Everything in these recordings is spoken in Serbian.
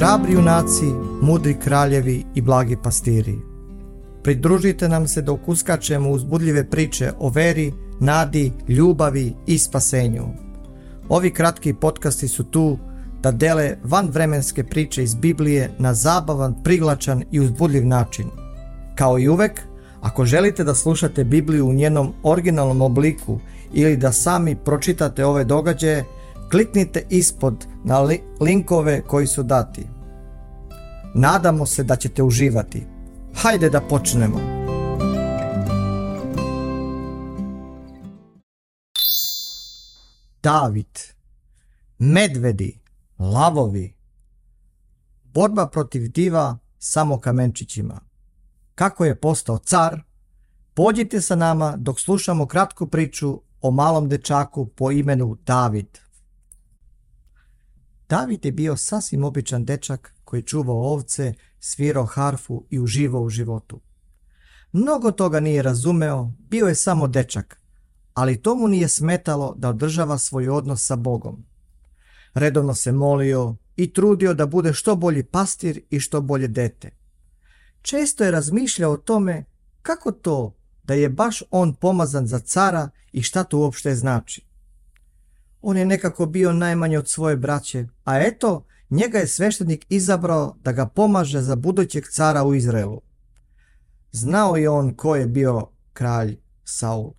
Hrabri junaci, mudri kraljevi i blagi pastiri. Pridružite nam se dok uskačemo uzbudljive priče o veri, nadi, ljubavi i spasenju. Ovi kratki podcasti su tu da dele vanvremenske priče iz Biblije na zabavan, priglačan i uzbudljiv način. Kao i uvek, ako želite da slušate Bibliju u njenom originalnom obliku ili da sami pročitate ove događaje, Kliknite ispod na linkove koji su dati. Nadamo se da ćete uživati. Hajde da počnemo. David Medvedi, lavovi. Borba protiv diva samo kamenčićima. Kako je postao car? Pođite sa nama dok slušamo kratku priču o malom dečaku po imenu David. David je bio sasvim običan dečak koji čuvao ovce, svirao harfu i uživao u životu. Mnogo toga nije razumeo, bio je samo dečak, ali to mu nije smetalo da održava svoj odnos sa Bogom. Redovno se molio i trudio da bude što bolji pastir i što bolje dete. Često je razmišljao o tome kako to da je baš on pomazan za cara i šta to uopšte znači. On je nekako bio najmanje od svoje braće, a eto, njega je sveštenik izabrao da ga pomaže za budućeg cara u Izraelu. Znao je on ko je bio kralj Saul.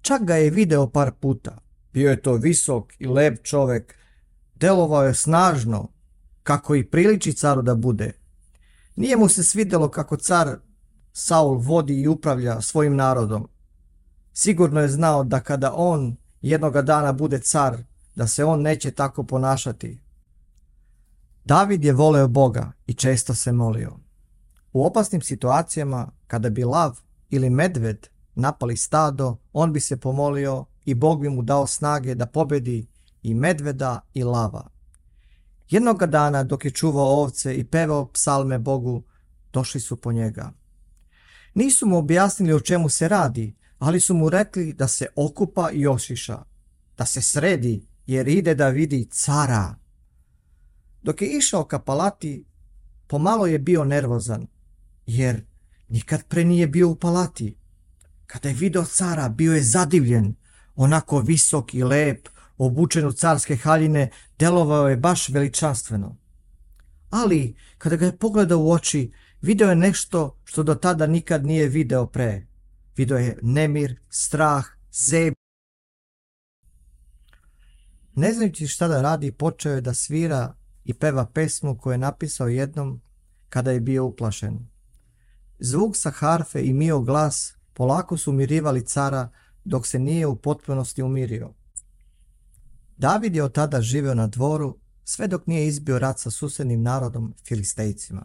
Čak ga je video par puta. Bio je to visok i lep čovek. Delovao je snažno, kako i priliči caru da bude. Nije mu se svidjelo kako car Saul vodi i upravlja svojim narodom. Sigurno je znao da kada on jednoga dana bude car, da se on neće tako ponašati. David je voleo Boga i često se molio. U opasnim situacijama, kada bi lav ili medved napali stado, on bi se pomolio i Bog bi mu dao snage da pobedi i medveda i lava. Jednoga dana dok je čuvao ovce i pevao psalme Bogu, došli su po njega. Nisu mu objasnili o čemu se radi, ali su mu rekli da se okupa i ošiša, da se sredi jer ide da vidi cara. Dok je išao ka palati, pomalo je bio nervozan, jer nikad pre nije bio u palati. Kada je video cara, bio je zadivljen, onako visok i lep, obučen u carske haljine, delovao je baš veličanstveno. Ali, kada ga je pogledao u oči, video je nešto što do tada nikad nije video pre. Video je nemir, strah, zeb. Ne znajući šta da radi, počeo je da svira i peva pesmu koju je napisao jednom kada je bio uplašen. Zvuk sa harfe i mio glas polako su umirivali cara dok se nije u potpunosti umirio. David je od tada živio na dvoru sve dok nije izbio rat sa susednim narodom Filistejcima.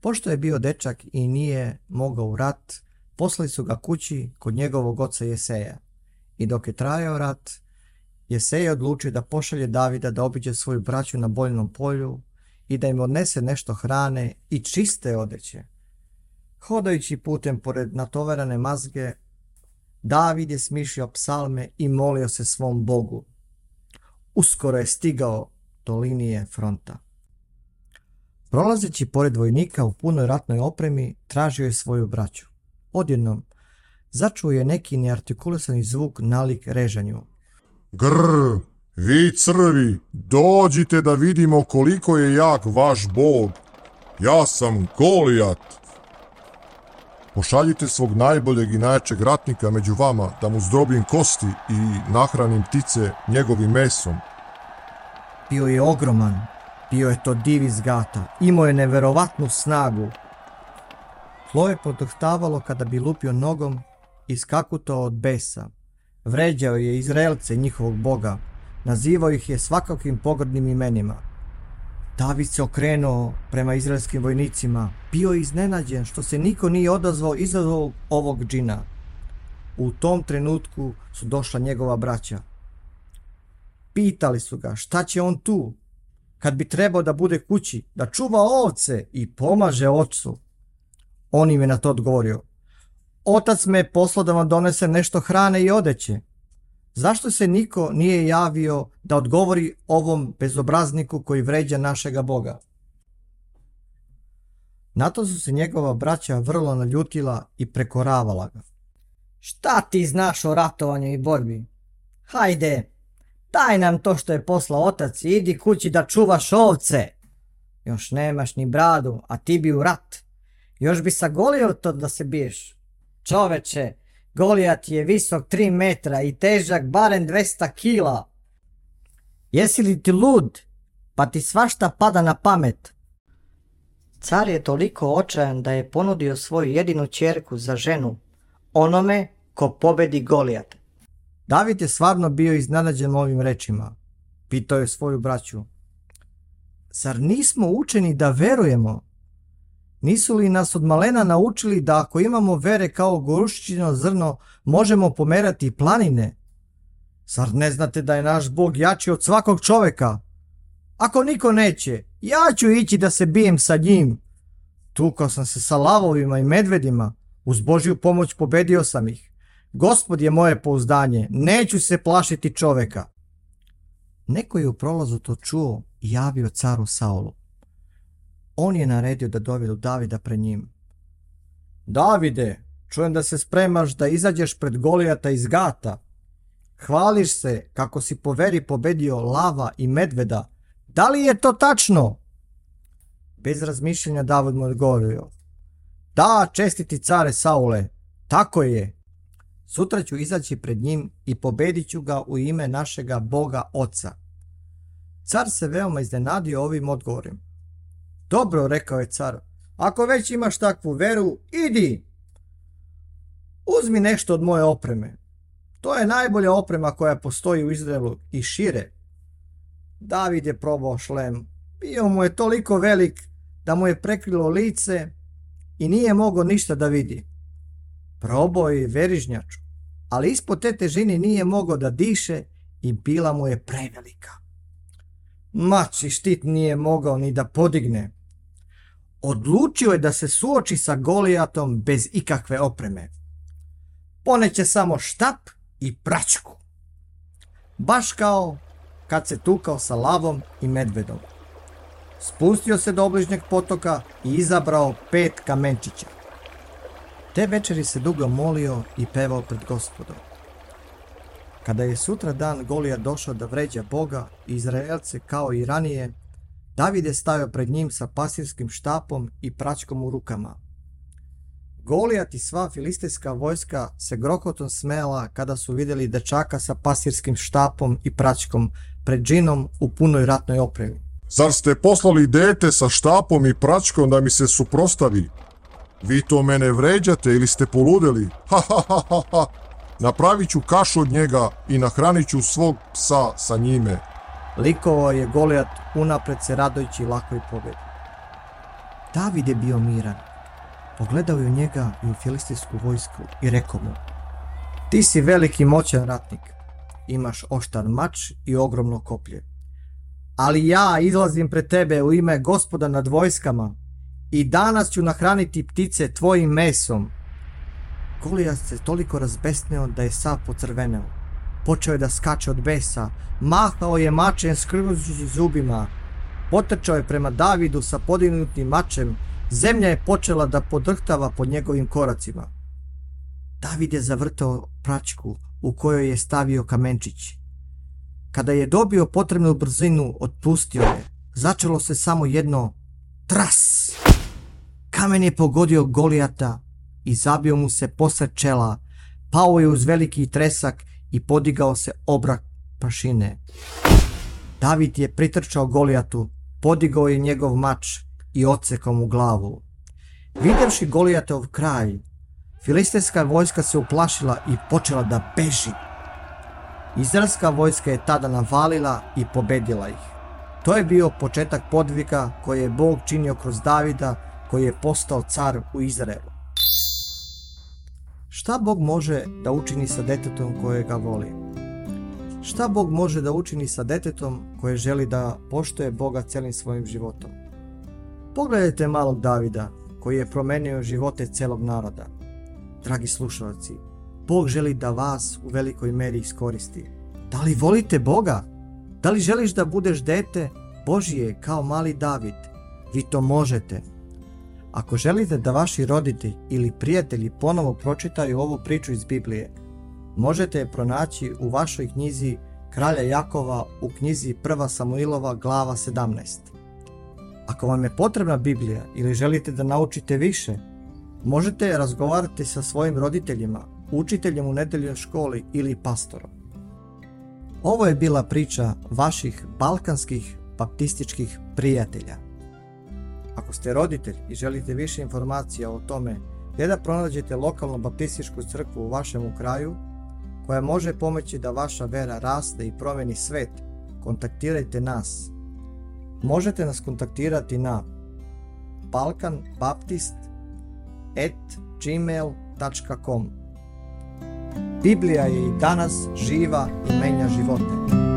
Pošto je bio dečak i nije mogao u rat, Poslali su ga kući kod njegovog oca Jeseja. I dok je trajao rat, Jesej je odlučio da pošalje Davida da obiđe svoju braću na boljnom polju i da im odnese nešto hrane i čiste odeće. Hodajući putem pored natovarane mazge, David je smišljao psalme i molio se svom Bogu. Uskoro je stigao do linije fronta. Prolazeći pored vojnika u punoj ratnoj opremi, tražio je svoju braću. Odjednom, začuo je neki neartikulisani zvuk nalik režanju. Grr, vi crvi, dođite da vidimo koliko je jak vaš bog. Ja sam Golijat. Pošaljite svog najboljeg i najjačeg ratnika među vama da mu zdrobim kosti i nahranim ptice njegovim mesom. Bio je ogroman, bio je to div iz gata, imao je neverovatnu snagu, Chloe podrhtavalo kada bi lupio nogom i skakutao od besa. Vređao je Izraelce njihovog boga, nazivao ih je svakakvim pogrdnim imenima. David se okrenuo prema izraelskim vojnicima, bio iznenađen što se niko nije odazvao izazovu ovog džina. U tom trenutku su došla njegova braća. Pitali su ga šta će on tu, kad bi trebao da bude kući, da čuva ovce i pomaže ocu. On im je na to odgovorio. Otac me je poslao da vam donese nešto hrane i odeće. Zašto se niko nije javio da odgovori ovom bezobrazniku koji vređa našega Boga? Na to su se njegova braća vrlo naljutila i prekoravala ga. Šta ti znaš o ratovanju i borbi? Hajde, daj nam to što je poslao otac i idi kući da čuvaš ovce. Još nemaš ni bradu, a ti bi u rat. Još bi sagolio to da se biješ. Čoveče, Golijat je visok 3 metra i težak barem 200 kila. Jesi li ti lud? Pa ti svašta pada na pamet. Car je toliko očajan da je ponudio svoju jedinu čerku za ženu, onome ko pobedi Golijat. David je stvarno bio iznenađen ovim rečima. Pitao je svoju braću. Zar nismo učeni da verujemo nisu li nas od malena naučili da ako imamo vere kao gorušćino zrno, možemo pomerati planine? Zar ne znate da je naš Bog jači od svakog čoveka? Ako niko neće, ja ću ići da se bijem sa njim. Tukao sam se sa lavovima i medvedima, uz Božju pomoć pobedio sam ih. Gospod je moje pouzdanje, neću se plašiti čoveka. Neko je u prolazu to čuo i javio caru Saulu. On je naredio da dovedu Davida pred njim. Davide, čujem da se spremaš da izađeš pred Golijata iz Gata. Hvališ se kako si po veri pobedio lava i medveda. Da li je to tačno? Bez razmišljenja David mu odgovorio. Da, čestiti care Saule, tako je. Sutra ću izaći pred njim i pobedit ću ga u ime našega Boga Oca. Car se veoma iznenadio ovim odgovorim. Dobro, rekao je car, ako već imaš takvu veru, idi! Uzmi nešto od moje opreme. To je najbolja oprema koja postoji u Izraelu i šire. David je probao šlem. Bio mu je toliko velik da mu je prekrilo lice i nije mogao ništa da vidi. Probao je verižnjaču, ali ispod te težine nije mogao da diše i bila mu je prevelika. Mač i štit nije mogao ni da podigne odlučio je da se suoči sa Golijatom bez ikakve opreme. Poneće samo štap i pračku. Baš kao kad se tukao sa lavom i medvedom. Spustio se do obližnjeg potoka i izabrao pet kamenčića. Te večeri se dugo molio i pevao pred gospodom. Kada je sutra dan Golija došao da vređa Boga, Izraelce kao i ranije David je stavio pred njim sa pasirskim štapom i pračkom u rukama. Golijat i sva filistejska vojska se grokotom smela kada su vidjeli dečaka sa pasirskim štapom i pračkom pred džinom u punoj ratnoj opremi. Zar ste poslali dete sa štapom i pračkom da mi se suprostavi? Vi to mene vređate ili ste poludeli? Ha, ha, ha, ha, ha. Napravit ću kašu od njega i nahranit ću svog psa sa njime. Likovao je Golijat unapred se radojući lakoj pobjedi. David je bio miran. Pogledao je u njega i u filistijsku vojsku i rekao mu Ti si veliki moćan ratnik. Imaš oštar mač i ogromno koplje. Ali ja izlazim pred tebe u ime gospoda nad vojskama i danas ću nahraniti ptice tvojim mesom. Golijat se toliko razbesneo da je sav pocrveneo. Počeo je da skače od besa. Mahao je mačem skrnući zubima. Potrčao je prema Davidu sa podignutim mačem. Zemlja je počela da podrhtava pod njegovim koracima. David je zavrtao pračku u kojoj je stavio kamenčić. Kada je dobio potrebnu brzinu, otpustio je. Začelo se samo jedno tras. Kamen je pogodio Golijata i zabio mu se posred čela. Pao je uz veliki tresak i podigao se obrak pašine. David je pritrčao Golijatu, podigao je njegov mač i odsekao mu glavu. Vidjevši Golijatov kraj, filisteska vojska se uplašila i počela da beži. Izraelska vojska je tada navalila i pobedila ih. To je bio početak podvika koje je Bog činio kroz Davida koji je postao car u Izraelu. Šta Bog može da učini sa detetom koje ga voli? Šta Bog može da učini sa detetom koje želi da poštoje Boga celim svojim životom? Pogledajte malog Davida koji je promenio živote celog naroda. Dragi slušalci, Bog želi da vas u velikoj meri iskoristi. Da li volite Boga? Da li želiš da budeš dete Božije kao mali David? Vi to možete. Ako želite da vaši roditelji ili prijatelji ponovo pročitaju ovu priču iz Biblije, možete je pronaći u vašoj knjizi Kralja Jakova u knjizi Prva Samuilova glava 17. Ako vam je potrebna Biblija ili želite da naučite više, možete razgovarati sa svojim roditeljima, učiteljem u nedeljnoj školi ili pastorom. Ovo je bila priča vaših balkanskih baptističkih prijatelja. Ako ste roditelj i želite više informacija o tome gdje da pronađete lokalnu baptističku crkvu u vašem kraju koja može pomoći da vaša vera raste i promeni svet, kontaktirajte nas. Možete nas kontaktirati na balkanbaptist.gmail.com Biblija je i danas živa i menja živote.